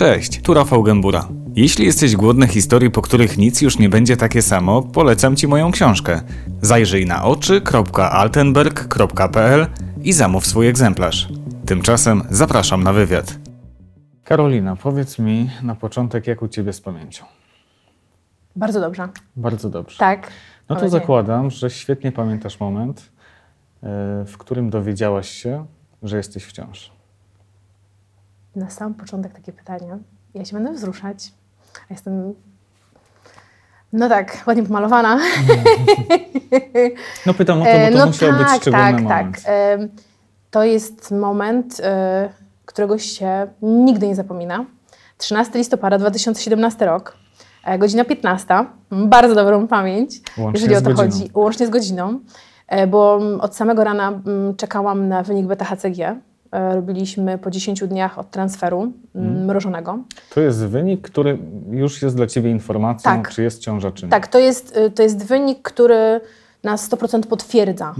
Cześć, tu Rafał Gębura. Jeśli jesteś głodny historii, po których nic już nie będzie takie samo, polecam Ci moją książkę. Zajrzyj na oczy.altenberg.pl i zamów swój egzemplarz. Tymczasem zapraszam na wywiad. Karolina, powiedz mi na początek, jak u Ciebie z pamięcią? Bardzo dobrze. Bardzo dobrze. Tak. No to zakładam, że świetnie pamiętasz moment, e, w którym dowiedziałaś się, że jesteś w ciąży. Na sam początek takie pytanie. Ja się będę wzruszać. A jestem, no tak, ładnie pomalowana. No pytam o to, E, bo to musiał być szczególny tak, moment. tak. To jest moment, e, którego się nigdy nie zapomina. 13 listopada 2017 rok, e, godzina 15. Mam Bardzo dobrą pamięć, Łącznie jeżeli o to chodzi. Łącznie z godziną, e, bo mm, od samego rana mm, czekałam na wynik beta-HCG. E, Robiliśmy po 10 dniach od transferu mm, mrożonego. To jest wynik, który już jest dla Ciebie informacją, Tak. czy jest ciąża, czy nie. Tak, to jest, y, to jest wynik, który na 100% potwierdza,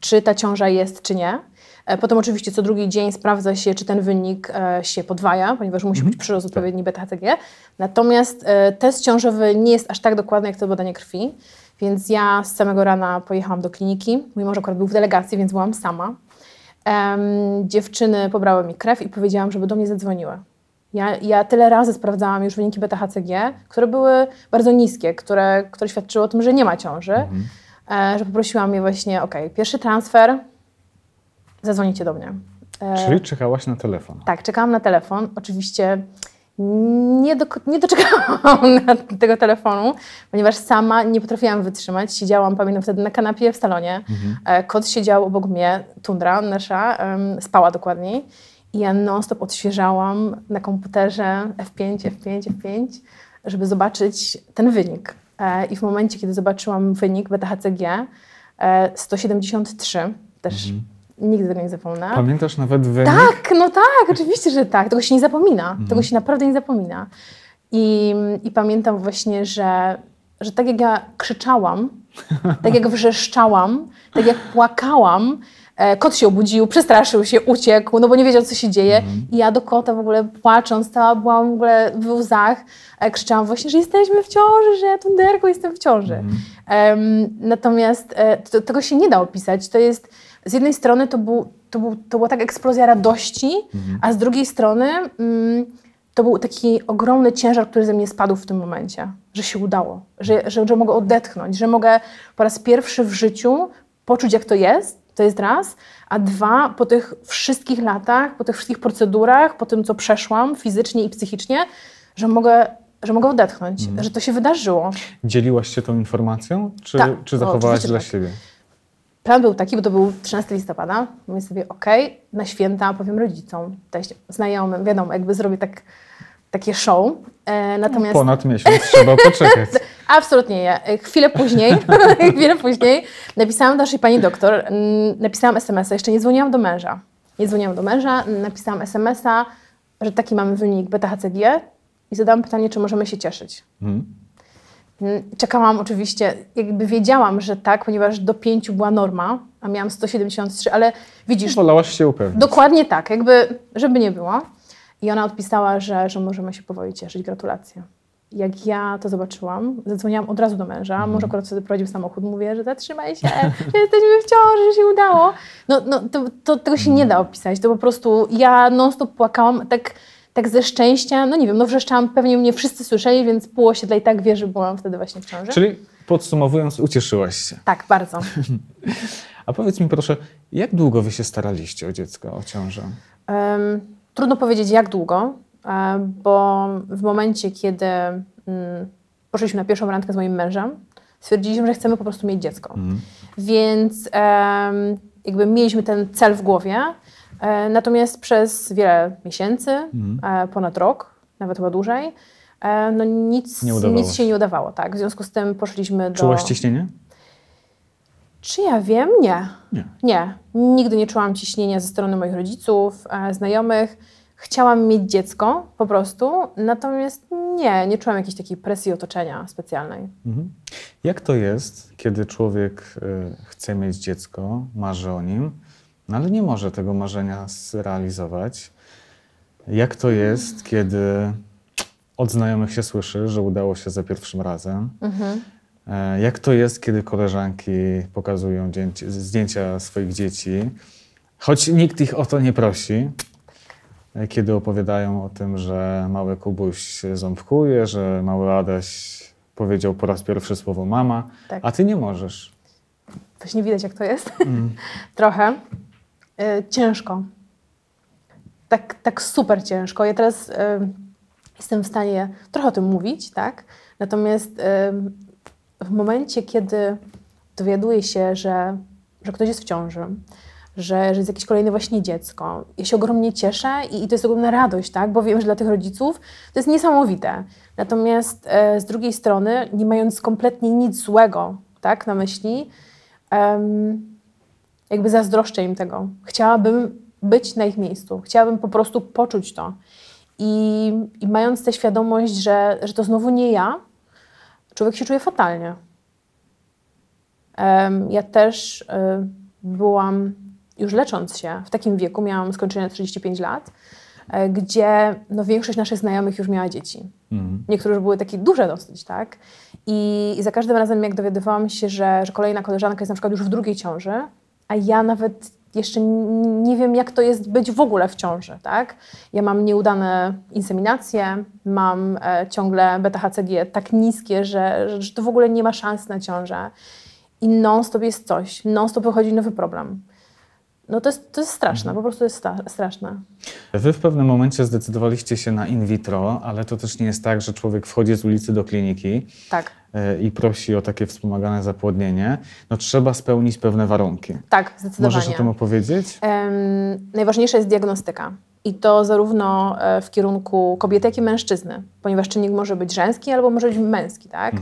czy ta ciąża jest, czy nie. E, Potem oczywiście co drugi dzień sprawdza się, czy ten wynik e, się podwaja, ponieważ musi być przyrost odpowiedni beta-HCG. Natomiast test ciążowy nie jest aż tak dokładny, jak to badanie krwi. Więc ja z samego rana pojechałam do kliniki. Mój mąż akurat był w delegacji, więc byłam sama. Em, dziewczyny pobrały mi krew i powiedziałam, żeby do mnie zadzwoniły. Ja, ja tyle razy sprawdzałam już wyniki beta-HCG, które były bardzo niskie, które, które świadczyły o tym, że nie ma ciąży, e, że poprosiłam je właśnie, ok, pierwszy transfer, zadzwonicie do mnie. E, Czyli czekałaś na telefon. tak, czekałam na telefon. Oczywiście nie, do, nie doczekałam tego telefonu, ponieważ sama nie potrafiłam wytrzymać. Siedziałam, pamiętam wtedy na kanapie w salonie. E, Kot siedział obok mnie, Tundra nasza, spała dokładniej. I ja non-stop odświeżałam na komputerze F5, F5, F5, żeby zobaczyć ten wynik. E, I w momencie, kiedy zobaczyłam wynik beta-HCG, e, 173, też nigdy tego nie zapomnę. Pamiętasz nawet wynik? Tak, no tak, oczywiście, że tak. Tego się nie zapomina. Tego się naprawdę nie zapomina. I, I pamiętam właśnie, że, że tak jak ja krzyczałam, tak jak wrzeszczałam, tak jak płakałam, e, kot się obudził, przestraszył się, uciekł, no bo nie wiedział, co się dzieje. I ja do kota w ogóle płacząc, stała, byłam w ogóle w łzach, e, krzyczałam właśnie, że jesteśmy w ciąży, że Tunderku, jestem w ciąży. Em, natomiast e, to, tego się nie da opisać. To jest, z jednej strony to, był, to, był, to była taka eksplozja radości, a z drugiej strony mm, to był taki ogromny ciężar, który ze mnie spadł w tym momencie, że się udało, że, że, że mogę odetchnąć, że mogę po raz pierwszy w życiu poczuć, jak to jest, to jest raz, a dwa, po tych wszystkich latach, po tych wszystkich procedurach, po tym, co przeszłam fizycznie i psychicznie, że mogę, że mogę odetchnąć, że to się wydarzyło. Dzieliłaś się tą informacją, czy, Tak, czy zachowałaś oczywiście dla tak. siebie? Plan był taki, bo to był 13 listopada. Mówię sobie, okej, na święta powiem rodzicom, teść, znajomym, wiadomo, jakby zrobię tak, takie show. E, natomiast Ponad miesiąc trzeba poczekać. absolutnie nie. Chwilę później, chwilę później napisałam do naszej pani doktor, mm, napisałam SMS-a, jeszcze nie dzwoniłam do męża. Nie dzwoniłam do męża, napisałam SMS-a, że taki mamy wynik beta-HCG i zadałam pytanie, czy możemy się cieszyć. Mhm. Mm, Czekałam oczywiście, jakby wiedziałam, że tak, ponieważ do pięciu była norma, a miałam 173, ale widzisz, Wolałaś się upewnić. dokładnie tak, jakby, żeby nie było. I ona odpisała, że, że możemy się powoli cieszyć, gratulacje. Jak ja to zobaczyłam, zadzwoniłam od razu do męża, mąż akurat wtedy prowadził samochód, mówię, że zatrzymaj się, że jesteśmy w ciąży, że się udało. No, no to, to, tego się nie da opisać, to po prostu ja non-stop płakałam, tak, tak ze szczęścia, no nie wiem, no wrzeszczałam, pewnie mnie wszyscy słyszeli, więc pół osiedla i tak wie, że byłam wtedy właśnie w ciąży. Czyli podsumowując, ucieszyłaś się. Tak, bardzo. A powiedz mi proszę, jak długo wy się staraliście o dziecko, o ciążę? Em, trudno powiedzieć jak długo, e, bo w momencie, kiedy mm, poszliśmy na pierwszą randkę z moim mężem, stwierdziliśmy, że chcemy po prostu mieć dziecko. Więc em, jakby mieliśmy ten cel w głowie, natomiast przez wiele miesięcy, e, ponad rok, nawet chyba dłużej, e, no nic, nic się nie udawało. Tak? W związku z tym poszliśmy do... Czułaś ciśnienie? Czy ja wiem? Nie. Nie. Nie. Nigdy nie czułam ciśnienia ze strony moich rodziców, e, znajomych. Chciałam mieć dziecko po prostu, natomiast nie, nie czułam jakiejś takiej presji otoczenia specjalnej. Mhm. Jak to jest, kiedy człowiek chce mieć dziecko, marzy o nim, no ale nie może tego marzenia zrealizować? Jak to jest, kiedy od znajomych się słyszy, że udało się za pierwszym razem. Mhm. E, Jak to jest, kiedy koleżanki pokazują zdjęcia swoich dzieci, choć nikt ich o to nie prosi, e, kiedy opowiadają o tym, że mały Kubuś ząbkuje, że mały Adaś powiedział po raz pierwszy słowo mama, Tak. a ty nie możesz. Właśnie widać, jak to jest. Trochę. Y, ciężko. Tak, tak super ciężko. Ja teraz y, jestem w stanie trochę o tym mówić, tak? Natomiast y, w momencie, kiedy dowiaduję się, że, że ktoś jest w ciąży, że, że jest jakieś kolejne właśnie dziecko, ja się ogromnie cieszę i, i to jest ogromna radość, tak? Bo wiem, że dla tych rodziców to jest niesamowite. Natomiast e, z drugiej strony, nie mając kompletnie nic złego tak, na myśli, jakby zazdroszczę im tego. Chciałabym być na ich miejscu. Chciałabym po prostu poczuć to. I, i mając tę świadomość, że, że to znowu nie ja, człowiek się czuje fatalnie. Em, ja też y, byłam, już lecząc się, w takim wieku, miałam skończone 35 lat, e, gdzie no, większość naszych znajomych już miała dzieci. Mhm. Niektóre już były takie duże dosyć, tak? I, I za każdym razem, jak dowiadywałam się, że, że kolejna koleżanka jest na przykład już w drugiej ciąży, a ja nawet jeszcze nie wiem, jak to jest być w ogóle w ciąży, tak? Ja mam nieudane inseminacje, mam e, ciągle beta-HCG tak niskie, że, że, że to w ogóle nie ma szans na ciążę. I non-stop jest coś, non-stop wychodzi nowy problem. No to jest, to jest straszne, po prostu jest sta- straszne. Wy w pewnym momencie zdecydowaliście się na in vitro, ale to też nie jest tak, że człowiek wchodzi z ulicy do kliniki Tak, e, i prosi o takie wspomagane zapłodnienie. No trzeba spełnić pewne warunki. tak, zdecydowanie. Możesz o tym opowiedzieć? Em, najważniejsza jest diagnostyka. I to zarówno e, w kierunku kobiety, jak i mężczyzny, ponieważ czynnik może być żeński albo może być męski, tak?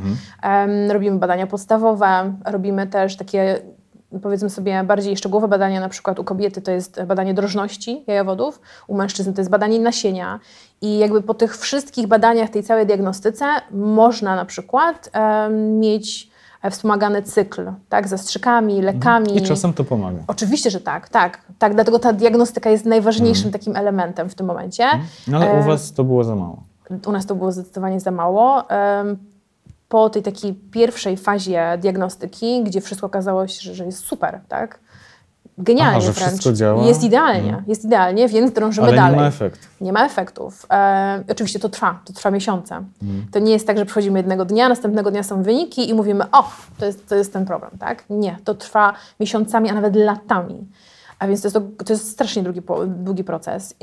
Em, robimy badania podstawowe, robimy też takie, powiedzmy sobie, bardziej szczegółowe badania, na przykład u kobiety to jest badanie drożności jajowodów, u mężczyzn to jest badanie nasienia. I jakby po tych wszystkich badaniach, tej całej diagnostyce można na przykład em, mieć e, wspomagany cykl, tak? Zastrzykami, lekami. I czasem to pomaga. Oczywiście, że tak, tak, tak. Dlatego ta diagnostyka jest najważniejszym takim elementem w tym momencie. No, ale u was to było za mało. U nas to było zdecydowanie za mało. Po tej takiej pierwszej fazie diagnostyki, gdzie wszystko okazało się, że- że jest super, tak? Genialnie Aha, że wręcz. wszystko działa? Jest idealnie, jest idealnie, więc drążymy Ale dalej. nie ma. Nie ma efektów. E, oczywiście to trwa, to trwa miesiące. Mhm. To nie jest tak, że przychodzimy jednego dnia, następnego dnia są wyniki i mówimy, o, to jest, to jest ten problem, tak? Nie, to trwa miesiącami, a nawet latami. A więc to jest, to, to jest strasznie długi, długi proces.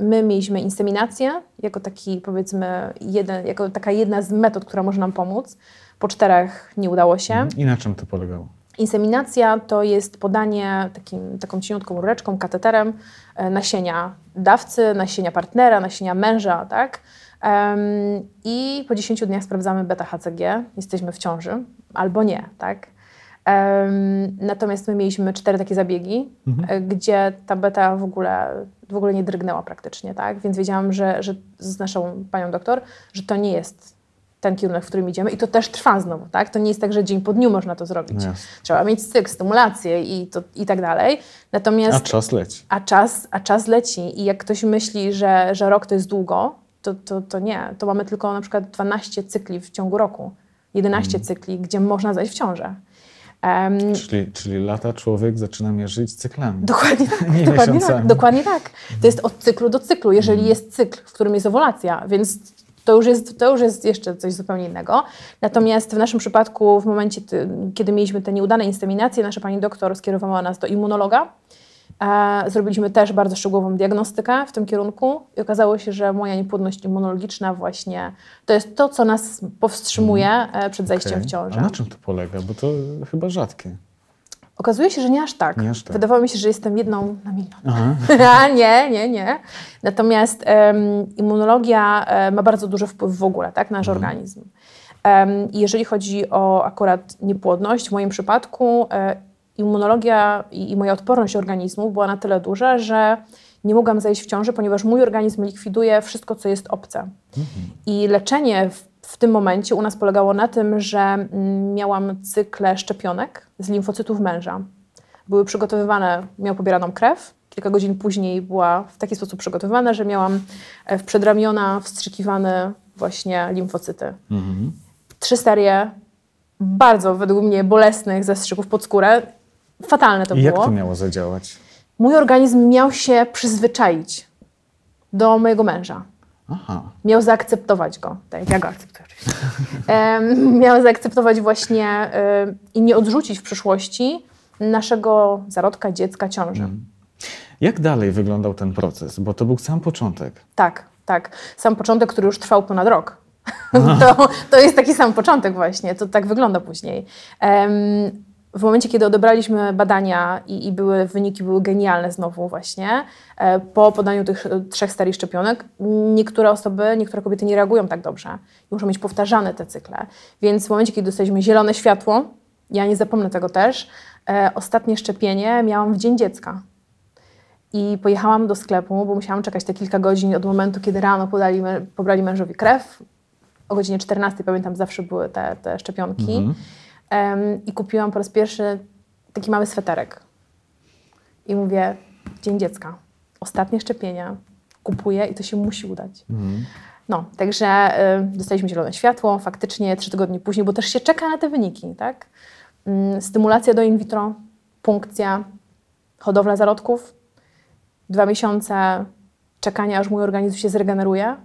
My mieliśmy inseminację jako taki, powiedzmy, jeden, jako taka jedna z metod, która może nam pomóc. Po czterech nie udało się. I na czym to polegało? Inseminacja to jest podanie takim, taką cieniutką rureczką, kateterem e, nasienia dawcy, nasienia partnera, nasienia męża, tak? I po 10 dniach sprawdzamy beta-HCG, jesteśmy w ciąży albo nie, tak? Natomiast my mieliśmy cztery takie zabiegi, e, gdzie ta beta w ogóle, w ogóle nie drgnęła praktycznie, tak? Więc wiedziałam, że, że z naszą panią doktor, że to nie jest ten kierunek, w którym idziemy i to też trwa znowu, tak? To nie jest tak, że dzień po dniu można to zrobić. No. Trzeba mieć cykl, stymulację i, to, i tak dalej. Natomiast A czas leci. a czas, a czas leci i jak ktoś myśli, że, że rok to jest długo, to, to, to nie. To mamy tylko na przykład 12 cykli w ciągu roku, 11 cykli, gdzie można zajść w ciążę. Em, Czyli, czyli lata człowiek zaczyna mierzyć cyklami. Dokładnie tak. Nie dokładnie miesiącami. tak. Dokładnie tak. To jest od cyklu do cyklu, jeżeli Mm. jest cykl, w którym jest owulacja, więc to już jest, to już jest jeszcze coś zupełnie innego. Natomiast w naszym przypadku, w momencie, kiedy mieliśmy te nieudane inseminacje, nasza pani doktor skierowała nas do immunologa. Zrobiliśmy też bardzo szczegółową diagnostykę w tym kierunku i okazało się, że moja niepłodność immunologiczna właśnie to jest to, co nas powstrzymuje e, przed zajściem. Okej. w ciążę. A na czym to polega? Bo to chyba rzadkie. Okazuje się, że nie aż tak. Nie aż tak. Wydawało mi się, że jestem jedną na milion. A nie, nie, nie. Natomiast em, immunologia e, ma bardzo duży wpływ w ogóle tak, na nasz organizm. Em, I jeżeli chodzi o akurat niepłodność, w moim przypadku e, immunologia i, i moja odporność organizmu była na tyle duża, że nie mogłam zajść w ciąży, ponieważ mój organizm likwiduje wszystko, co jest obce. I leczenie w, w tym momencie u nas polegało na tym, że mm, miałam cykle szczepionek z limfocytów męża. Były przygotowywane, miał pobieraną krew. Kilka godzin później była w taki sposób przygotowywana, że miałam e, w przedramiona wstrzykiwany właśnie limfocyty. Mhm. Trzy serie bardzo według mnie bolesnych zastrzyków pod skórę. Fatalne to I jak było. to miało zadziałać? Mój organizm miał się przyzwyczaić do mojego męża. Aha. Miał zaakceptować go, tak jak ja go akceptuję oczywiście. Em, miał zaakceptować właśnie em, i nie odrzucić w przyszłości naszego zarodka, dziecka, ciąży. Jak dalej wyglądał ten proces? Bo to był sam początek. Tak, tak. Sam początek, który już trwał ponad rok. to, to jest taki sam początek właśnie, to tak wygląda później. Em, w momencie, kiedy odebraliśmy badania i, i były, wyniki były genialne znowu właśnie, e, po podaniu tych trzech serii szczepionek, niektóre osoby, niektóre kobiety nie reagują tak dobrze. I muszą mieć powtarzane te cykle. Więc w momencie, kiedy dostaliśmy zielone światło, ja nie zapomnę tego też, e, ostatnie szczepienie miałam w Dzień Dziecka. I pojechałam do sklepu, bo musiałam czekać te kilka godzin od momentu, kiedy rano podali, pobrali mężowi krew. O godzinie 14, pamiętam, zawsze były te, te szczepionki. Em, I kupiłam po raz pierwszy taki mały sweterek. I mówię, Dzień Dziecka, ostatnie szczepienia, kupuję i to się musi udać. No, także y, dostaliśmy zielone światło, faktycznie trzy tygodnie później, bo też się czeka na te wyniki, tak? Ym, stymulacja do in vitro, punkcja, hodowla zarodków, dwa miesiące czekania, aż mój organizm się zregeneruje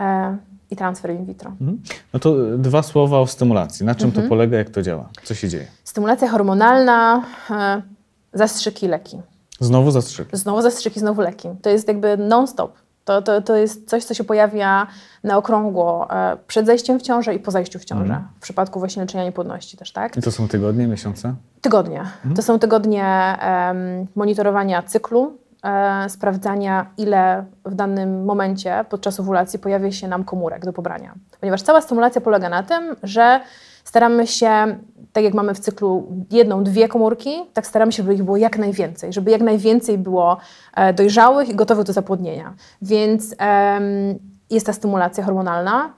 e, i transfer in vitro. Mhm. No to dwa słowa o stymulacji. Na czym Mhm. to polega, jak to działa? Co się dzieje? Stymulacja hormonalna, e, zastrzyki, leki. Znowu zastrzyk. Znowu zastrzyki, znowu leki. To jest jakby non-stop. To, to, to jest coś, co się pojawia na okrągło e, przed zajściem w ciążę i po zajściu w ciążę. W przypadku właśnie leczenia niepłodności też, tak? I to są tygodnie, miesiące? Tygodnie. To są tygodnie em, monitorowania cyklu, e, sprawdzania, ile w danym momencie podczas owulacji pojawia się nam komórek do pobrania. Ponieważ cała stymulacja polega na tym, że staramy się, tak jak mamy w cyklu jedną, dwie komórki, tak staramy się, żeby ich było jak najwięcej, żeby jak najwięcej było e, dojrzałych i gotowych do zapłodnienia. Więc jest ta stymulacja hormonalna,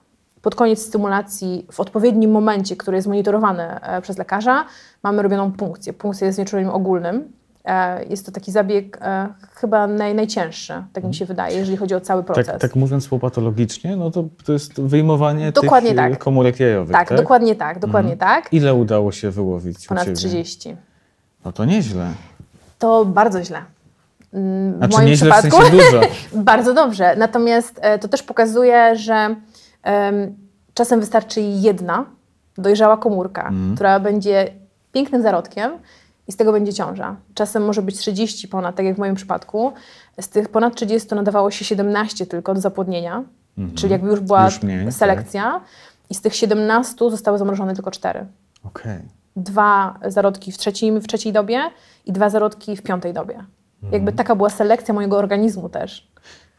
pod koniec stymulacji, w odpowiednim momencie, który jest monitorowany e, przez lekarza, mamy robioną punkcję. Punkcja jest znieczuleniem ogólnym. E, Jest to taki zabieg e, chyba naj, najcięższy, tak mi się wydaje, jeżeli chodzi o cały proces. Tak, tak mówiąc popatologicznie, no to, to jest wyjmowanie Dokładnie tych e, tak. komórek jajowych, tak, tak? dokładnie tak, dokładnie tak. Ile udało się wyłowić u Ponad Ciebie? 30. No to nieźle. To bardzo źle. Mm, W Znaczy moim nieźle przypadku w sensie dużo. bardzo dobrze. Natomiast to też pokazuje, że em, czasem wystarczy jedna dojrzała komórka, Mhm. która będzie pięknym zarodkiem i z tego będzie ciąża. Czasem może być 30 ponad, tak jak w moim przypadku. Z tych ponad 30 nadawało się 17 tylko do zapłodnienia, czyli jakby już była Mhm. Już mniej, tak. selekcja. I z tych 17 zostały zamrożone tylko 4. Okej. Dwa zarodki w, trzecim, w trzeciej dobie i dwa zarodki w piątej dobie. Jakby Mhm. taka była selekcja mojego organizmu też.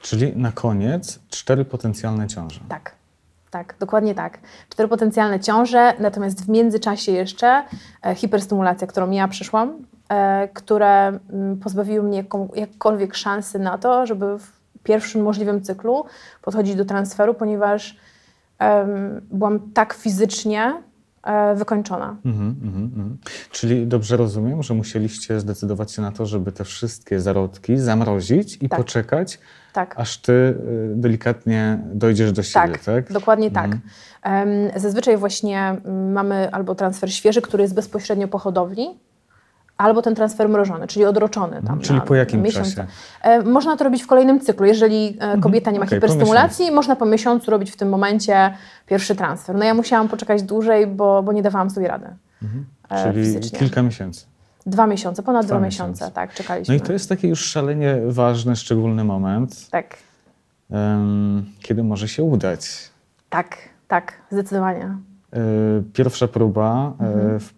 Czyli na koniec cztery potencjalne ciąże. Tak, tak, dokładnie tak. Cztery potencjalne ciąże, natomiast w międzyczasie jeszcze e, hiperstymulacja, którą ja przyszłam, e, które mm, pozbawiły mnie jakkolwiek szansy na to, żeby w pierwszym możliwym cyklu podchodzić do transferu, ponieważ byłam tak fizycznie wykończona. Mhm, mhm, mhm. Czyli dobrze rozumiem, że musieliście zdecydować się na to, żeby te wszystkie zarodki zamrozić i Tak. poczekać, Tak. aż ty y, delikatnie dojdziesz do siebie, Tak, tak? dokładnie tak. Em, Zazwyczaj właśnie mm, mamy albo transfer świeży, który jest bezpośrednio po hodowli, albo ten transfer mrożony, czyli odroczony. Tam Mhm. Czyli po jakim miesiąc. czasie? E, Można to robić w kolejnym cyklu. Jeżeli e, kobieta nie ma po hiperstymulacji, można po miesiącu robić w tym momencie pierwszy transfer. No ja musiałam poczekać dłużej, bo, bo nie dawałam sobie rady. e, Mhm. Czyli fizycznie. kilka miesięcy. Dwa miesiące, ponad Dwa dwa, miesiące. miesiące, tak, No czekaliśmy. i to jest taki już szalenie ważny, szczególny moment, Tak, em, kiedy może się udać. tak, tak, zdecydowanie. Pierwsza próba, y, w-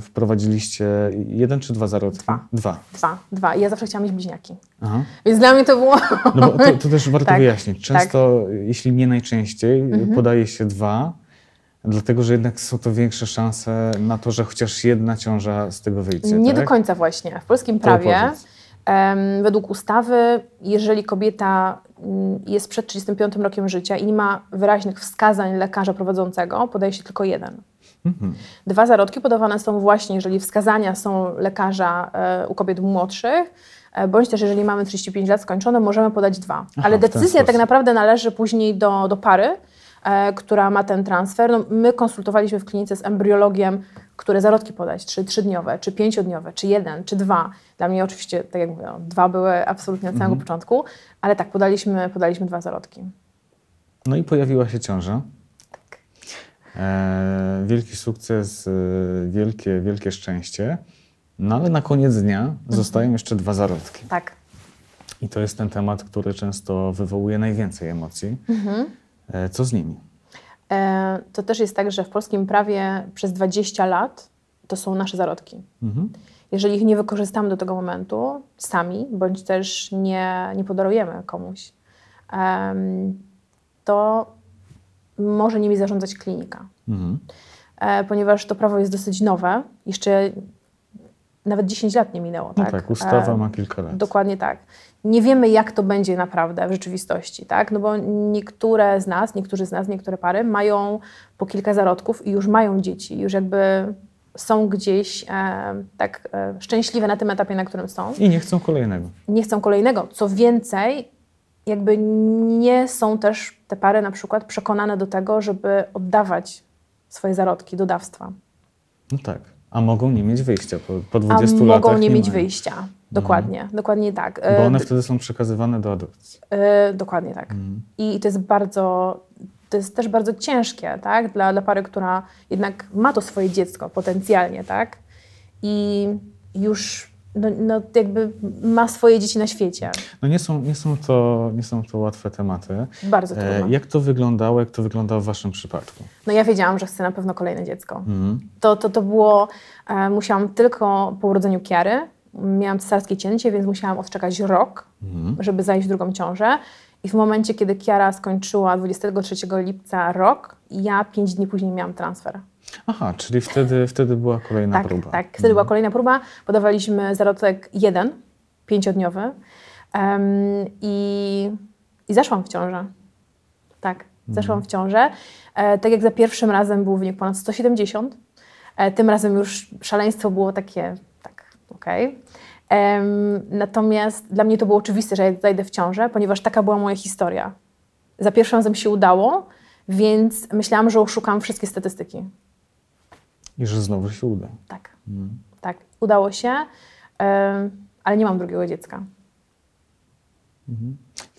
wprowadziliście jeden czy dwa zarodki? Dwa. Dwa. Dwa, dwa. I ja zawsze chciałam mieć bliźniaki. Aha. Więc dla mnie to było... No bo to, to też warto Tak, wyjaśnić. Często, jeśli nie najczęściej, podaje się dwa, dlatego że jednak są to większe szanse na to, że chociaż jedna ciąża z tego wyjdzie. Nie tak? do końca właśnie. W polskim prawie, em, według ustawy, jeżeli kobieta mm, jest przed 35 rokiem życia i nie ma wyraźnych wskazań lekarza prowadzącego, podaje się tylko jeden. Mhm. Dwa zarodki podawane są właśnie, jeżeli wskazania są lekarza e, u kobiet młodszych, e, bądź też jeżeli mamy 35 lat skończone, możemy podać dwa. Aha, Ale decyzja tak naprawdę należy później do, do pary, e, która ma ten transfer. No, my konsultowaliśmy w klinice z embryologiem, które zarodki podać, czy trzydniowe, czy pięciodniowe, czy jeden, czy dwa. Dla mnie oczywiście, tak jak mówię, dwa były absolutnie od samego początku, ale tak, podaliśmy, podaliśmy dwa zarodki. No i pojawiła się ciąża. E, wielki sukces, e, wielkie, wielkie szczęście. No ale na koniec dnia zostają jeszcze dwa zarodki. Tak. I to jest ten temat, który często wywołuje najwięcej emocji. E, co z nimi? To też jest tak, że w polskim prawie przez 20 lat to są nasze zarodki. Mhm. Jeżeli ich nie wykorzystamy do tego momentu sami, bądź też nie, nie podarujemy komuś, to może nimi zarządzać klinika. Mhm. E, ponieważ to prawo jest dosyć nowe, jeszcze nawet 10 lat nie minęło. No tak, tak, ustawa E, ma kilka lat. Dokładnie tak. Nie wiemy, jak to będzie naprawdę w rzeczywistości, tak? No bo niektóre z nas, niektórzy z nas, niektóre pary mają po kilka zarodków i już mają dzieci, już jakby są gdzieś e, tak e, szczęśliwe na tym etapie, na którym są. I nie chcą kolejnego. Nie chcą kolejnego. Co więcej, jakby nie są też te pary na przykład przekonane do tego, żeby oddawać swoje zarodki do dawstwa. No tak. A mogą nie mieć wyjścia. Po, po A 20 latach mogą nie mieć mają. wyjścia. Dokładnie, dokładnie tak. Bo one wtedy są przekazywane do adopcji. E, dokładnie tak. Mhm. I to jest bardzo, to jest też bardzo ciężkie, tak? Dla, dla pary, która jednak ma to swoje dziecko potencjalnie, tak? I już no, no, jakby ma swoje dzieci na świecie. No nie są, nie są, to, nie są to łatwe tematy. Bardzo. E, jak to wyglądało, jak to wyglądało w waszym przypadku? No ja wiedziałam, że chcę na pewno kolejne dziecko. Mhm. To, to, to było, e, musiałam tylko po urodzeniu Kiary, miałam cesarskie cięcie, więc musiałam odczekać rok, Mhm. żeby zajść w drugą ciążę. I w momencie, kiedy Kiara skończyła 23 lipca rok, ja pięć dni później miałam transfer. Aha, czyli wtedy, wtedy była kolejna tak, próba. tak. Wtedy była kolejna próba. Podawaliśmy zarodek jeden, pięciodniowy. Em, i, I zaszłam w ciążę. Tak, zaszłam w ciążę. E, tak jak za pierwszym razem był wynik ponad 170, e, tym razem już szaleństwo było takie, tak, okej. Em, Natomiast dla mnie to było oczywiste, że ja zajdę w ciążę, ponieważ taka była moja historia. Za pierwszym razem się udało, więc myślałam, że oszukam wszystkie statystyki. I że znowu się uda. Tak. Mhm. Tak, udało się, em, ale nie mam drugiego dziecka.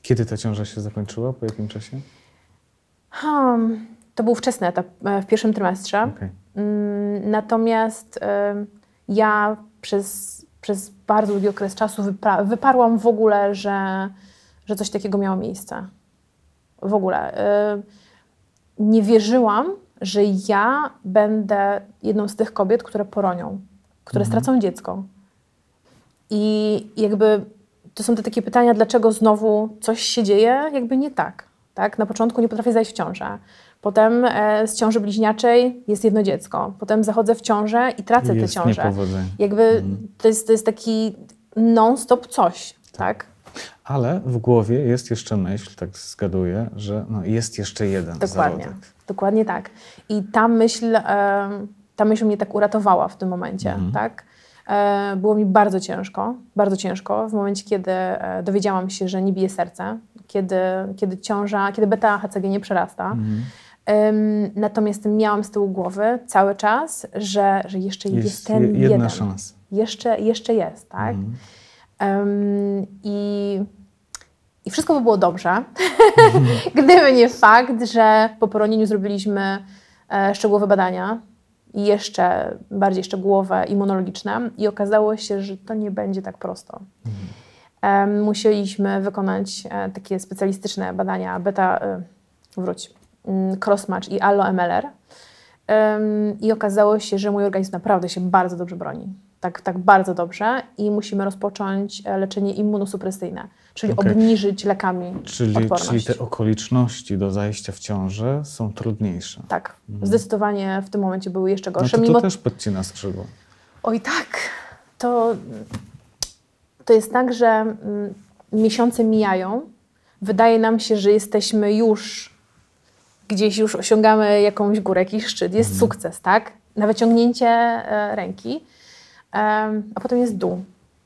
Kiedy ta ciąża się zakończyła? Po jakim czasie? Hmm, to był wczesny etap, e, w pierwszym trymestrze. Okej. Mm, Natomiast em, ja przez, przez bardzo długi okres czasu wyparłam w ogóle, że, że coś takiego miało miejsce. W ogóle. em, Nie wierzyłam, że ja będę jedną z tych kobiet, które poronią, które stracą dziecko. I jakby to są te takie pytania, dlaczego znowu coś się dzieje, jakby nie tak. tak? Na początku nie potrafię zajść w ciążę. Potem e, z ciąży bliźniaczej jest jedno dziecko. Potem zachodzę w ciążę i tracę tę ciążę. Jakby to, jest, to jest taki non-stop coś, tak? Ale w głowie jest jeszcze myśl, tak zgaduję, że no jest jeszcze jeden Dokładnie. zarodek. Dokładnie tak. I ta myśl, ta myśl mnie tak uratowała w tym momencie, tak? E, Było mi bardzo ciężko, bardzo ciężko w momencie, kiedy e, dowiedziałam się, że nie bije serce, kiedy, kiedy ciąża, kiedy beta-HCG nie przerasta. Em, Natomiast miałam z tyłu głowy cały czas, że, że jeszcze jest, Jest ten je- jedna jeden. szansa. Jeszcze, jeszcze jest, tak? Em, i, I wszystko by było dobrze, gdyby nie fakt, że po poronieniu zrobiliśmy e, szczegółowe badania i jeszcze bardziej szczegółowe, immunologiczne i okazało się, że to nie będzie tak prosto. Em, musieliśmy wykonać e, takie specjalistyczne badania beta, e, wróć, mm, crossmatch i allo-MLR. I okazało się, że mój organizm naprawdę się bardzo dobrze broni. Tak, tak bardzo dobrze i musimy rozpocząć leczenie immunosupresyjne, czyli Okej. obniżyć lekami Czyli, odporność. czyli te okoliczności do zajścia w ciążę są trudniejsze. Tak, zdecydowanie w tym momencie były jeszcze No gorsze. to, mimo to też podcina skrzydło. Oj tak, to, to jest tak, że mm, miesiące mijają. Wydaje nam się, że jesteśmy już gdzieś, już osiągamy jakąś górę, jakiś szczyt. Jest sukces, tak? Na wyciągnięcie e, ręki, Em, a potem jest dół.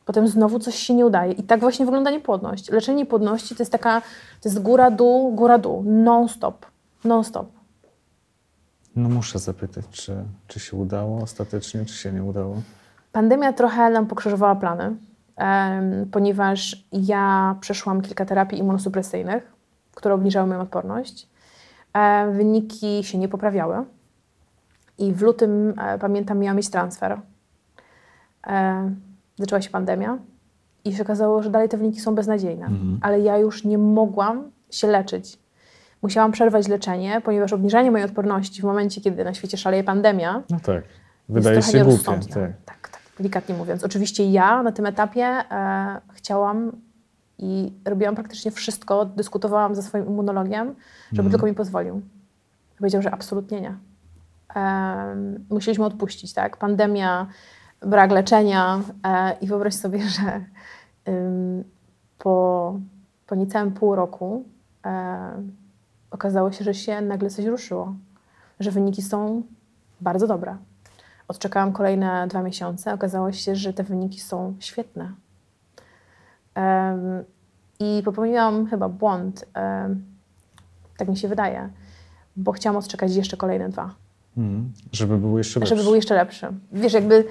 Potem znowu coś się nie udaje. I tak właśnie wygląda niepłodność. Leczenie niepłodności to jest taka, to jest góra, dół, góra, dół. Non-stop. Non-stop. No muszę zapytać, czy, czy się udało ostatecznie, czy się nie udało? Pandemia trochę nam pokrzyżowała plany, em, ponieważ ja przeszłam kilka terapii immunosupresyjnych, które obniżały moją odporność. E, wyniki się nie poprawiały. I w lutym, e, pamiętam, miałam mieć transfer. E, zaczęła się pandemia i się okazało, że dalej te wyniki są beznadziejne. Ale ja już nie mogłam się leczyć. Musiałam przerwać leczenie, ponieważ obniżanie mojej odporności w momencie, kiedy na świecie szaleje pandemia, No tak. jest Wydaje trochę się głupie. Tak. tak, tak, delikatnie mówiąc. Oczywiście ja na tym etapie e, chciałam i robiłam praktycznie wszystko, dyskutowałam ze swoim immunologiem, żeby tylko mi pozwolił. Powiedział, że absolutnie nie. Em, musieliśmy odpuścić, tak? Pandemia, brak leczenia e, i wyobraź sobie, że po, po niecałym pół roku e, okazało się, że się nagle coś ruszyło, że wyniki są bardzo dobre. Odczekałam kolejne dwa miesiące, okazało się, że te wyniki są świetne. I popełniłam chyba błąd, em, tak mi się wydaje, bo chciałam odczekać jeszcze kolejne dwa, Mhm. Żeby było jeszcze lepsze. żeby był jeszcze lepszy. Wiesz, jakby,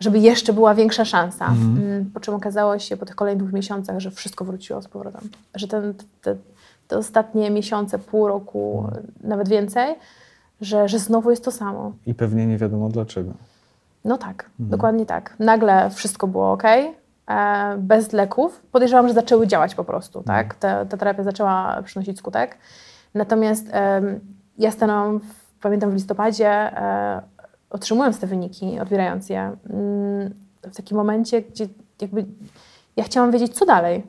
żeby jeszcze była większa szansa. Mm, Po czym okazało się po tych kolejnych dwóch miesiącach, że wszystko wróciło z powrotem. Że ten, te, te ostatnie miesiące, pół roku, nawet więcej, że, że znowu jest to samo. I pewnie nie wiadomo dlaczego. No tak, dokładnie tak. Nagle wszystko było ok, e, bez leków. Podejrzewam, że zaczęły działać po prostu, tak? Ta, ta terapia zaczęła przynosić skutek. Natomiast ja stanęłam, w, pamiętam w listopadzie, e, otrzymując te wyniki, odbierając je, mm, w takim momencie, gdzie jakby ja chciałam wiedzieć, co dalej.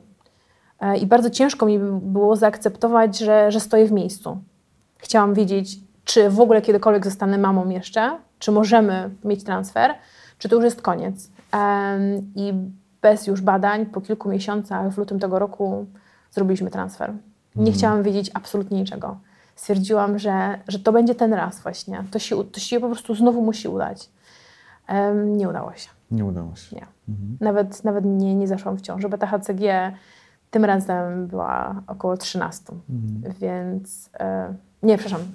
E, I bardzo ciężko mi było zaakceptować, że, że stoję w miejscu. Chciałam wiedzieć, czy w ogóle kiedykolwiek zostanę mamą jeszcze, czy możemy mieć transfer, czy to już jest koniec. I bez już badań, po kilku miesiącach, w lutym tego roku, zrobiliśmy transfer. Nie chciałam wiedzieć absolutnie niczego. Stwierdziłam, że, że to będzie ten raz właśnie. To się, to się po prostu znowu musi udać. Em, nie udało się. Nie udało się. Nie. Nawet, nawet nie, nie zaszłam w ciążę, bo ta HCG tym razem była około 13. Więc e, nie, przepraszam,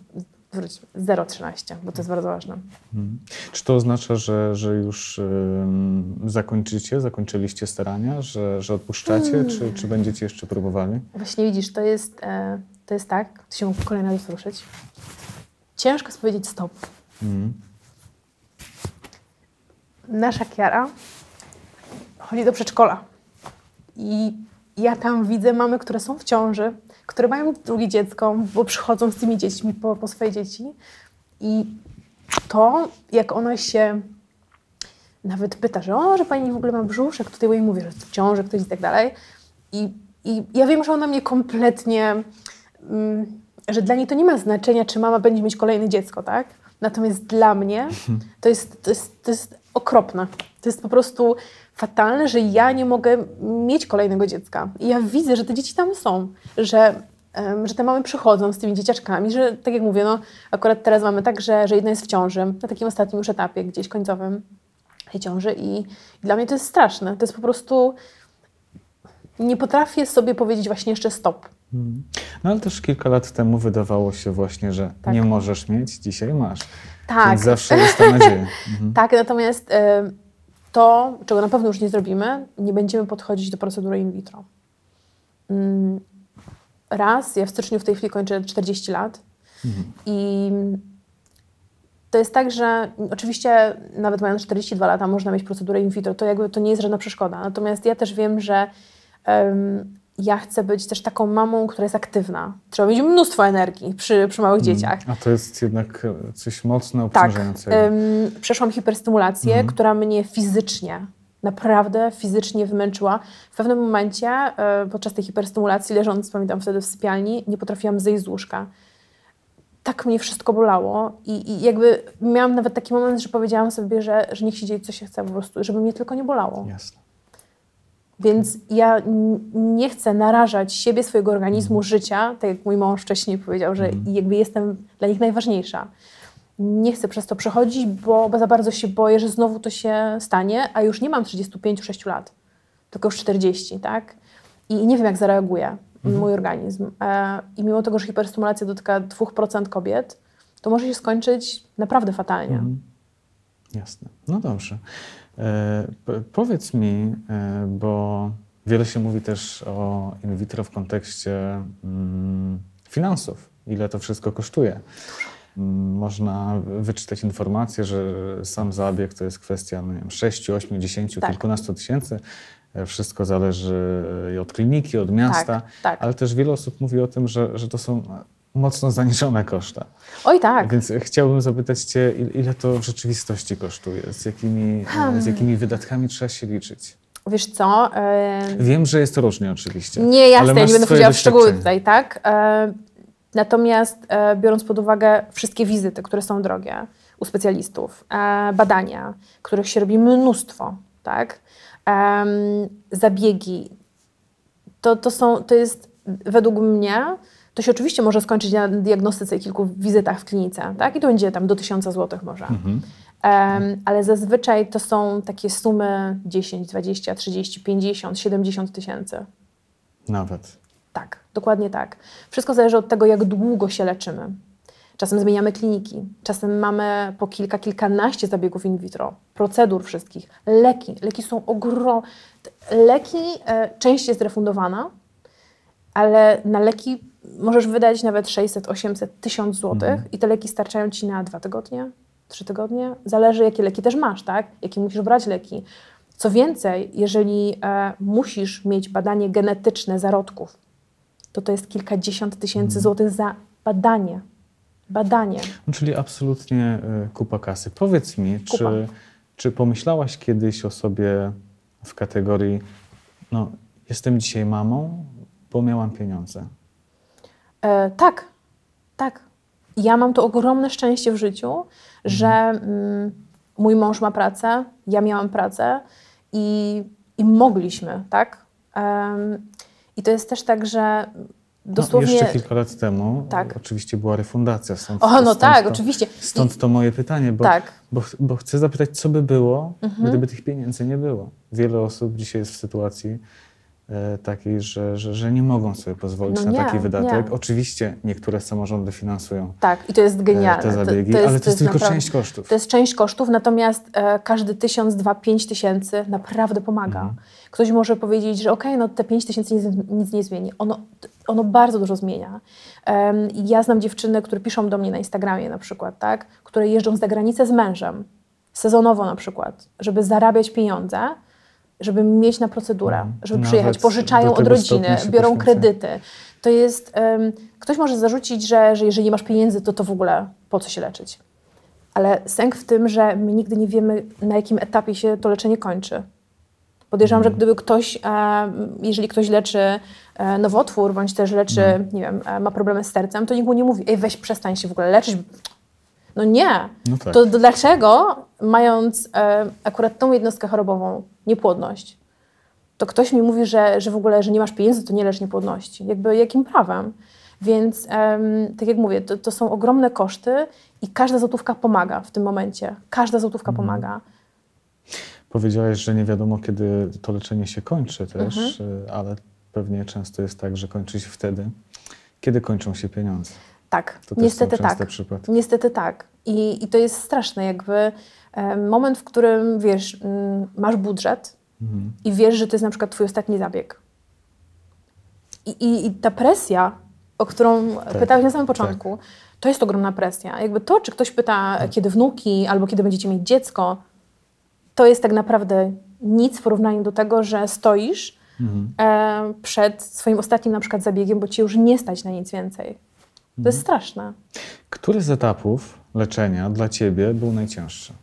wróć, 0,13, bo to jest bardzo ważne. Mhm. Czy to oznacza, że, że już ym, zakończycie, zakończyliście starania, że, że odpuszczacie, Hmm. czy, czy będziecie jeszcze próbowali? Właśnie widzisz, to jest, e, to jest tak, się mógł kolejny raz wzruszyć. Ciężko jest powiedzieć stop. Mhm. Nasza Kiara chodzi do przedszkola. I ja tam widzę mamy, które są w ciąży, które mają drugie dziecko, bo przychodzą z tymi dziećmi po, po swoje dzieci. I to, jak ona się nawet pyta, że o, że pani w ogóle ma brzuszek, tutaj jej mówię, że w ciąży ktoś i tak dalej. I, I ja wiem, że ona mnie kompletnie, mm, że dla niej to nie ma znaczenia, czy mama będzie mieć kolejne dziecko, tak? Natomiast dla mnie to jest, to jest, to jest okropne. To jest po prostu fatalne, że ja nie mogę mieć kolejnego dziecka. I ja widzę, że te dzieci tam są, że, em, że te mamy przychodzą z tymi dzieciaczkami, że tak jak mówię, no akurat teraz mamy tak, że, że jedna jest w ciąży, na takim ostatnim już etapie, gdzieś końcowym tej ciąży i, i dla mnie to jest straszne. To jest po prostu... Nie potrafię sobie powiedzieć właśnie jeszcze stop. Mhm. No ale też kilka lat temu wydawało się właśnie, że Tak. nie możesz mieć, dzisiaj masz. Tak. Więc zawsze jest ta nadzieja. Mhm. Tak, natomiast e, to, czego na pewno już nie zrobimy, nie będziemy podchodzić do procedury in vitro. Mm, Raz, ja w styczniu w tej chwili kończę 40 lat i to jest tak, że oczywiście nawet mając 42 lata można mieć procedurę in vitro, to jakby to nie jest żadna przeszkoda. Natomiast ja też wiem, że ja chcę być też taką mamą, która jest aktywna. Trzeba mieć mnóstwo energii przy, przy małych dzieciach. A to jest jednak e, coś mocno Tak. obciążającego. Ym, przeszłam hiperstymulację, która mnie fizycznie, naprawdę fizycznie wymęczyła. W pewnym momencie e, podczas tej hiperstymulacji, leżąc, pamiętam wtedy w sypialni, nie potrafiłam zejść z łóżka. Tak mnie wszystko bolało i, i jakby miałam nawet taki moment, że powiedziałam sobie, że, że niech się dzieje, co się chce po prostu, żeby mnie tylko nie bolało. Jasne. Więc ja nie chcę narażać siebie, swojego organizmu, życia, tak jak mój mąż wcześniej powiedział, że jakby jestem dla nich najważniejsza. Nie chcę przez to przechodzić, bo, za bardzo się boję, że znowu to się stanie, a już nie mam 35-6 lat, tylko już 40, tak? I nie wiem, jak zareaguję. mój organizm. E, I mimo tego, że hiperstymulacja dotyka 2% kobiet, to może się skończyć naprawdę fatalnie. Mhm. Jasne. No dobrze. E, powiedz mi, e, bo wiele się mówi też o in vitro w kontekście mm, finansów. Ile to wszystko kosztuje? Mm, Można wyczytać informację, że sam zabieg to jest kwestia no nie wiem, 6, 8, 10, Tak. kilkunastu tysięcy. E, Wszystko zależy i od kliniki, od miasta, tak. ale też wiele osób mówi o tym, że, że to są mocno zaniżone koszta. Oj tak. Więc chciałbym zapytać Cię, il- ile to w rzeczywistości kosztuje? Z jakimi, Hmm. z jakimi wydatkami trzeba się liczyć? Wiesz co? e, Wiem, że jest to różnie oczywiście. Nie, ale jasne, ja masz nie będę wchodziła w szczegóły tutaj, tak? E, natomiast e, biorąc pod uwagę wszystkie wizyty, które są drogie u specjalistów, e, badania, których się robi mnóstwo, tak? Zabiegi, to, to, są, to jest według mnie, to się oczywiście może skończyć na diagnostyce i kilku wizytach w klinice, tak? I to będzie tam do 1000 zł może. Mhm. Em, ale zazwyczaj to są takie sumy 10, 20, 30, 50, 70 tysięcy. Nawet. Tak, dokładnie tak. Wszystko zależy od tego, jak długo się leczymy. Czasem zmieniamy kliniki, czasem mamy po kilka, kilkanaście zabiegów in vitro, procedur wszystkich, leki. Leki są ogromne. Leki, e, część jest refundowana, ale na leki możesz wydać nawet 600, 800, 1000 zł i te leki starczają ci na dwa tygodnie, trzy tygodnie. Zależy, jakie leki też masz, tak? Jakie musisz brać leki. Co więcej, jeżeli e, musisz mieć badanie genetyczne zarodków, to to jest kilkadziesiąt tysięcy złotych za badanie. Badanie. No, czyli absolutnie y, kupa kasy. Powiedz mi, Kupa. czy, czy pomyślałaś kiedyś o sobie w kategorii no, jestem dzisiaj mamą, bo miałam pieniądze. E, tak, tak. Ja mam to ogromne szczęście w życiu, że mm, mój mąż ma pracę, ja miałam pracę i, i mogliśmy, tak? Em, I to jest też tak, że dosłownie... No, jeszcze kilka lat temu Tak. oczywiście była refundacja. Stąd, O, no stąd tak, to, oczywiście. Stąd to moje pytanie, bo, Tak. Mhm. bo, bo chcę zapytać, co by było, gdyby tych pieniędzy nie było. Wiele osób dzisiaj jest w sytuacji takiej, że, że, że nie mogą sobie pozwolić No na nie, taki wydatek. nie. Oczywiście niektóre samorządy finansują Tak, i to jest e, genialne. te zabiegi, to, to jest, ale to jest tylko naprawdę- część kosztów. To jest część kosztów, natomiast e, każdy tysiąc, dwa, pięć tysięcy naprawdę pomaga. Mhm. Ktoś może powiedzieć, że okej, no te pięć tysięcy nic, nic nie zmieni. Ono, ono bardzo dużo zmienia. I ja znam dziewczyny, które piszą do mnie na Instagramie na przykład, tak? które jeżdżą za granicę z mężem, sezonowo na przykład, żeby zarabiać pieniądze, żeby mieć na procedurę, Mhm. żeby Nawet przyjechać, pożyczają od rodziny, biorą kredyty. To jest, em, ktoś może zarzucić, że, że jeżeli nie masz pieniędzy, to to w ogóle po co się leczyć? Ale sęk w tym, że my nigdy nie wiemy, na jakim etapie się to leczenie kończy. Podejrzewam, że gdyby ktoś, e, jeżeli ktoś leczy e, nowotwór, bądź też leczy, nie wiem, e, ma problemy z sercem, to nikt mu nie mówi, ej, weź przestań się w ogóle leczyć. No nie. No tak. To dlaczego, mając e, akurat tą jednostkę chorobową, niepłodność, to ktoś mi mówi, że, że w ogóle, że nie masz pieniędzy, to nie lecz niepłodności. Jakby jakim prawem? Więc em, tak jak mówię, to, to są ogromne koszty i każda złotówka pomaga w tym momencie. Każda złotówka Mhm. pomaga. Powiedziałeś, że nie wiadomo, kiedy to leczenie się kończy też, Mhm. e, ale pewnie często jest tak, że kończy się wtedy, kiedy kończą się pieniądze. Tak, To niestety tak. przypadki. Niestety tak. I, I to jest straszne, jakby moment, w którym wiesz, mm, masz budżet Mhm. i wiesz, że to jest na przykład twój ostatni zabieg. I, i, i ta presja, o którą pytałeś na samym początku, to jest ogromna presja. Jakby to, czy ktoś pyta, kiedy wnuki albo kiedy będziecie mieć dziecko, to jest tak naprawdę nic w porównaniu do tego, że stoisz Mhm. e, przed swoim ostatnim na przykład zabiegiem, bo cię już nie stać na nic więcej. To jest straszne. Który z etapów leczenia dla Ciebie był najcięższy?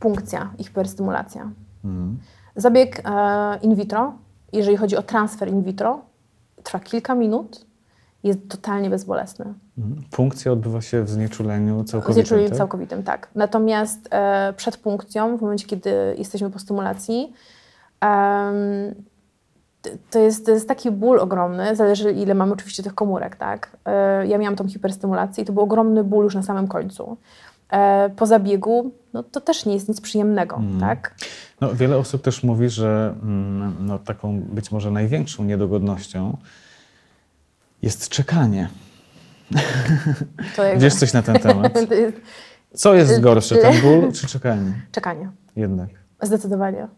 Punkcja i hiperstymulacja. Mhm. Zabieg e, in vitro, jeżeli chodzi o transfer in vitro, trwa kilka minut, jest totalnie bezbolesny. Mhm. Funkcja odbywa się w znieczuleniu W całkowitym, znieczuleniu tak? całkowitym, tak. Natomiast e, przed punkcją, w momencie, kiedy jesteśmy po stymulacji, t- to, jest, to jest taki ból ogromny, zależy ile mamy oczywiście tych komórek, tak. E, ja miałam tą hiperstymulację i to był ogromny ból już na samym końcu. E, po zabiegu, no to też nie jest nic przyjemnego, Mhm. tak. No, wiele osób też mówi, że mm, no, taką być może największą niedogodnością jest czekanie. To jakby- Wiesz coś na ten temat? Co jest gorsze, ten ból czy czekanie? czekanie. Jednak. Zdecydowanie.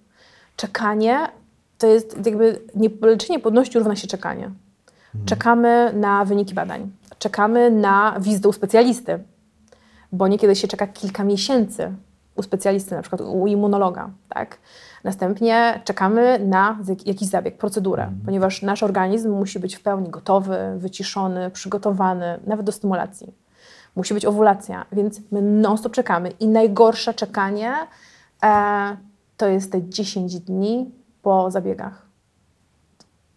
Czekanie to jest jakby nie, leczenie płodności równa się czekanie. Czekamy na wyniki badań. Czekamy na wizytę u specjalisty, bo niekiedy się czeka kilka miesięcy u specjalisty, na przykład u immunologa, tak? Następnie czekamy na jak- jakiś zabieg, procedurę, ponieważ nasz organizm musi być w pełni gotowy, wyciszony, przygotowany, nawet do stymulacji. Musi być owulacja, więc my non-stop czekamy. I najgorsze czekanie e, to jest te 10 dni po zabiegach.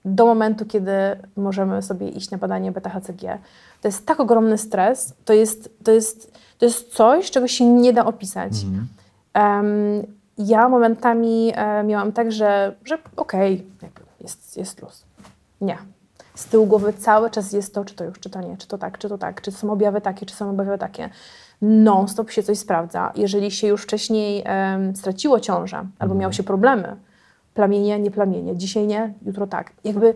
Do momentu, kiedy możemy sobie iść na badanie beta-HCG. To jest tak ogromny stres, to jest, to jest, to jest coś, czego się nie da opisać. Em, ja momentami e, miałam tak, że, że okej, jakby jest, jest luz. Nie. Z tyłu głowy cały czas jest to, czy to już, czy to nie, czy to tak, czy to tak, czy są objawy takie, czy są objawy takie. Non-stop się coś sprawdza. Jeżeli się już wcześniej em, straciło ciążę albo miało się problemy, plamienie, nie plamienie, dzisiaj nie, jutro tak. Jakby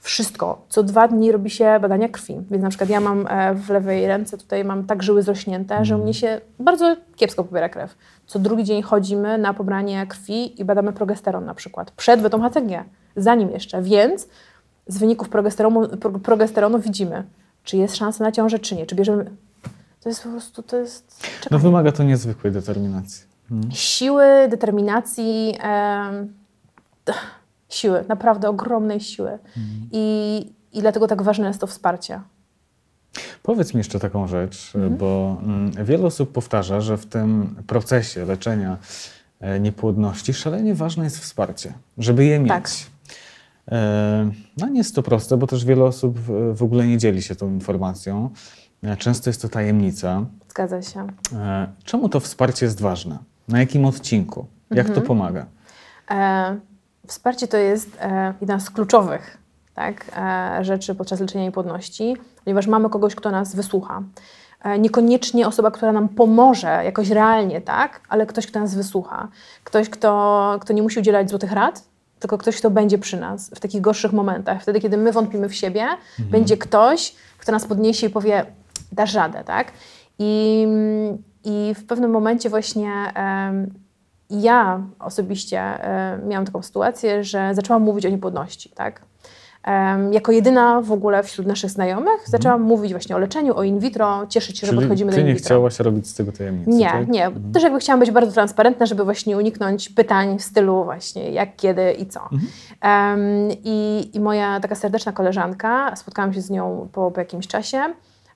wszystko. Co dwa dni robi się badania krwi. Więc na przykład ja mam e, w lewej ręce, tutaj mam tak żyły zrośnięte, że u mnie się bardzo kiepsko pobiera krew. Co drugi dzień chodzimy na pobranie krwi i badamy progesteron na przykład. Przed wetą HCG, zanim jeszcze. Więc z wyników progesteronu, pro, progesteronu widzimy, czy jest szansa na ciążę, czy nie. Czy bierzemy... To jest po prostu, to jest... No wymaga to niezwykłej determinacji. Mhm. siły, determinacji, siły, naprawdę ogromnej siły. I, I dlatego tak ważne jest to wsparcie. Powiedz mi jeszcze taką rzecz, Mhm. bo mm, wiele osób powtarza, że w tym procesie leczenia e, niepłodności szalenie ważne jest wsparcie, żeby je mieć. Tak. E, No nie jest to proste, bo też wiele osób w- ogóle nie dzieli się tą informacją. E, Często jest to tajemnica. Zgadza się. Czemu to wsparcie jest ważne? Na jakim odcinku? Jak Mhm. to pomaga? E, wsparcie to jest e, jedna z kluczowych tak, e, rzeczy podczas leczenia niepłodności, ponieważ mamy kogoś, kto nas wysłucha. E, niekoniecznie osoba, która nam pomoże jakoś realnie, tak, ale ktoś, kto nas wysłucha. Ktoś, kto, kto nie musi udzielać złotych rad, tylko ktoś, kto będzie przy nas w takich gorszych momentach. Wtedy, kiedy my wątpimy w siebie, będzie ktoś, kto nas podniesie i powie, dasz radę, tak? I, i w pewnym momencie właśnie ja osobiście e, miałam taką sytuację, że zaczęłam mówić o niepłodności, tak? Jako jedyna w ogóle wśród naszych znajomych zaczęłam mówić właśnie o leczeniu, o in vitro, cieszyć się, że Czyli podchodzimy ty do in nie vitro. chciałaś robić z tego tajemnicy, Nie, tak? nie. Też jakby chciałam być bardzo transparentna, żeby właśnie uniknąć pytań w stylu właśnie jak, kiedy i co. Em, i, I moja taka serdeczna koleżanka, spotkałam się z nią po, po jakimś czasie,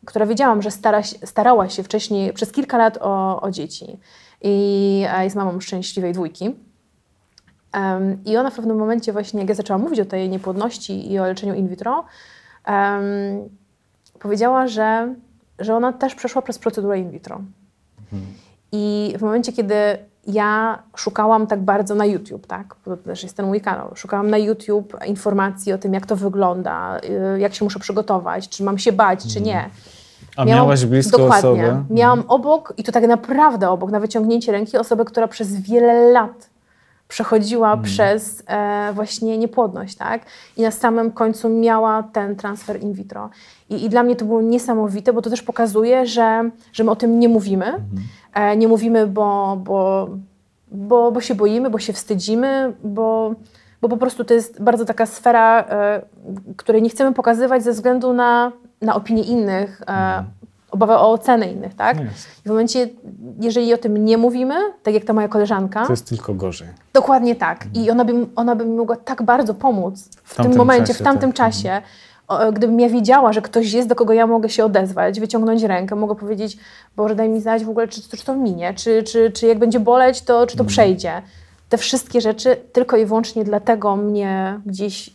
która wiedziałam, że stara, starała się wcześniej przez kilka lat o, o dzieci. I jest mamą szczęśliwej dwójki. Em, I ona w pewnym momencie właśnie, jak ja zaczęłam mówić o tej niepłodności i o leczeniu in vitro, em, powiedziała, że, że ona też przeszła przez procedurę in vitro. I w momencie, kiedy ja szukałam tak bardzo na YouTube, tak, bo to też jest ten mój kanał, szukałam na YouTube informacji o tym, jak to wygląda, y, jak się muszę przygotować, czy mam się bać, czy nie. A Miałam- miałaś blisko dokładnie. osobę? Miałam obok, i to tak naprawdę obok, na wyciągnięcie ręki, osobę, która przez wiele lat przechodziła Mhm. przez e, właśnie niepłodność, tak? I na samym końcu miała ten transfer in vitro. I, I dla mnie to było niesamowite, bo to też pokazuje, że, że my o tym nie mówimy. Mhm. E, nie mówimy, bo, bo, bo, bo się boimy, bo się wstydzimy, bo, bo po prostu to jest bardzo taka sfera, e, której nie chcemy pokazywać ze względu na, na opinie innych, e, obawę o ocenę innych, tak? Mhm. Jest. I w momencie, jeżeli o tym nie mówimy, tak jak ta moja koleżanka, To jest tylko gorzej. dokładnie tak. I ona by, ona by mi mogła tak bardzo pomóc w, tym tamtym momencie, czasie, w tamtym tak. czasie. O, gdybym ja wiedziała, że ktoś jest, do kogo ja mogę się odezwać, wyciągnąć rękę, mogę powiedzieć, Boże, daj mi znać w ogóle, czy, czy to minie, czy, czy, czy jak będzie boleć, to, czy to przejdzie. Te wszystkie rzeczy tylko i wyłącznie dlatego mnie gdzieś y,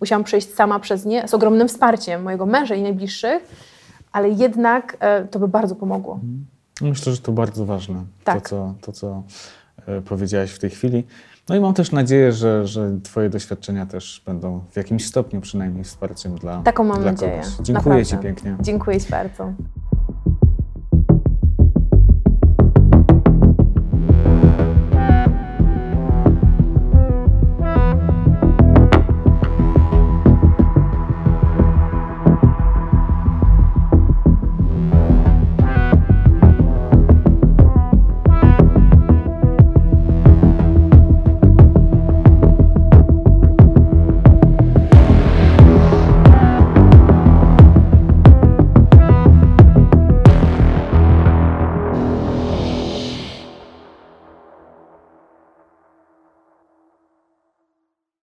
musiałam przejść sama przez nie, z ogromnym wsparciem mojego męża i najbliższych, ale jednak e, to by bardzo pomogło. Myślę, że to bardzo ważne, Tak. to, co, to, co e, powiedziałaś w tej chwili. No i mam też nadzieję, że, że Twoje doświadczenia też będą w jakimś stopniu przynajmniej wsparciem dla, Taką mam dla nadzieję. kogoś. Dziękuję Ci Naprawdę. pięknie. Dziękuję Ci bardzo.